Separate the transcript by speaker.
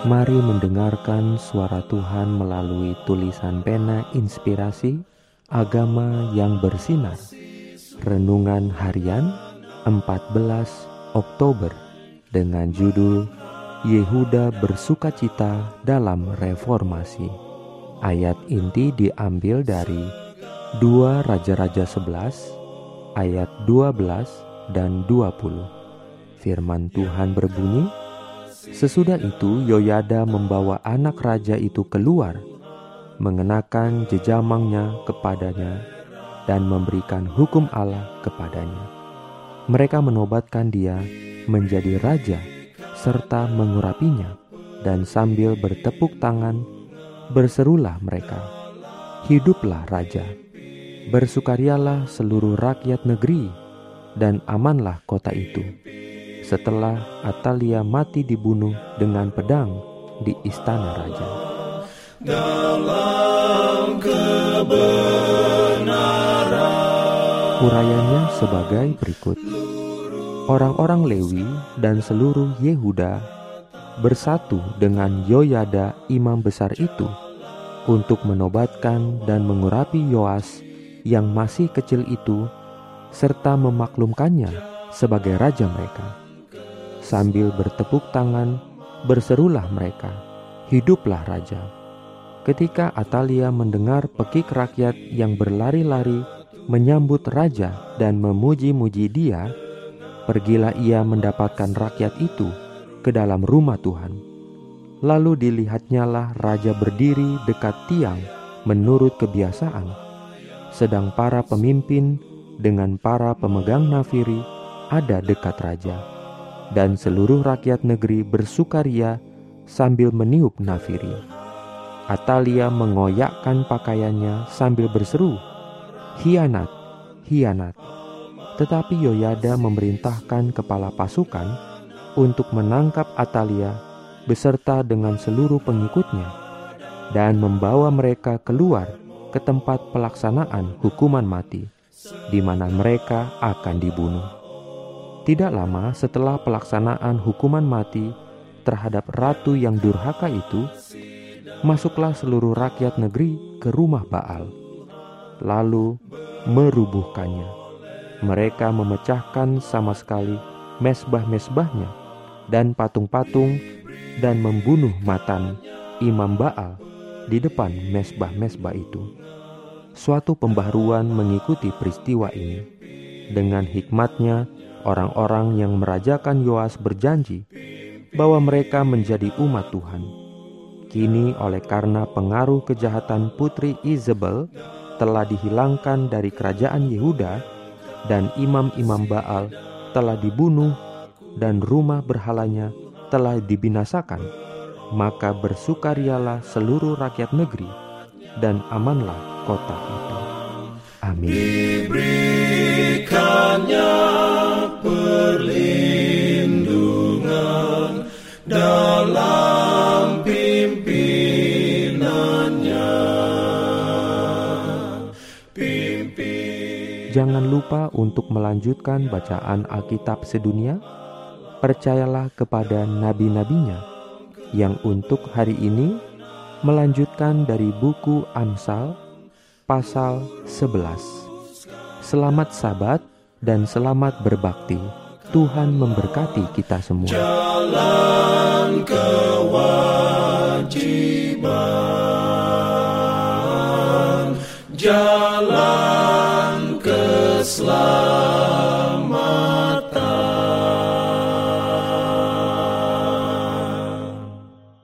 Speaker 1: Mari mendengarkan suara Tuhan melalui tulisan pena inspirasi agama yang bersinar. Renungan harian 14 Oktober dengan judul Yehuda bersukacita dalam reformasi. Ayat inti diambil dari 2 Raja-Raja 11 ayat 12 dan 20. Firman Tuhan berbunyi, Sesudah itu Yoyada membawa anak raja itu keluar, mengenakan jejamangnya kepadanya, dan memberikan hukum Allah kepadanya. Mereka menobatkan dia menjadi raja, serta mengurapinya, dan sambil bertepuk tangan, berserulah mereka, Hiduplah Raja! Bersukarialah seluruh rakyat negeri, dan amanlah kota itu setelah Atalia mati dibunuh dengan pedang di istana raja.
Speaker 2: Dalam kebenaran
Speaker 1: Urayanya sebagai berikut. Orang-orang Lewi dan seluruh Yehuda bersatu dengan Yoyada imam besar itu untuk menobatkan dan mengurapi Yoas yang masih kecil itu serta memaklumkannya sebagai raja mereka. Sambil bertepuk tangan, berserulah mereka, "Hiduplah raja!" Ketika Atalia mendengar pekik rakyat yang berlari-lari menyambut raja dan memuji-muji dia, pergilah ia mendapatkan rakyat itu ke dalam rumah Tuhan. Lalu dilihatnyalah raja berdiri dekat tiang menurut kebiasaan, sedang para pemimpin dengan para pemegang nafiri ada dekat raja dan seluruh rakyat negeri bersukaria sambil meniup nafiri. Atalia mengoyakkan pakaiannya sambil berseru, "Hianat, hianat!" Tetapi Yoyada memerintahkan kepala pasukan untuk menangkap Atalia beserta dengan seluruh pengikutnya dan membawa mereka keluar ke tempat pelaksanaan hukuman mati, di mana mereka akan dibunuh. Tidak lama setelah pelaksanaan hukuman mati terhadap ratu yang durhaka itu, masuklah seluruh rakyat negeri ke rumah Baal, lalu merubuhkannya. Mereka memecahkan sama sekali mesbah-mesbahnya dan patung-patung dan membunuh Matan, imam Baal, di depan mesbah-mesbah itu. Suatu pembaharuan mengikuti peristiwa ini. Dengan hikmatnya, orang-orang yang merajakan Yoas berjanji bahwa mereka menjadi umat Tuhan. Kini oleh karena pengaruh kejahatan putri Isabel telah dihilangkan dari kerajaan Yehuda dan imam-imam Baal telah dibunuh dan rumah berhalanya telah dibinasakan, maka bersukarialah seluruh rakyat negeri dan amanlah kota itu. Amin. Jangan lupa untuk melanjutkan bacaan Alkitab sedunia. Percayalah kepada nabi-nabinya yang untuk hari ini melanjutkan dari buku Amsal pasal 11. Selamat sabat dan selamat berbakti. Tuhan memberkati kita semua.
Speaker 2: Jalan kewajiban. Jalan Slav.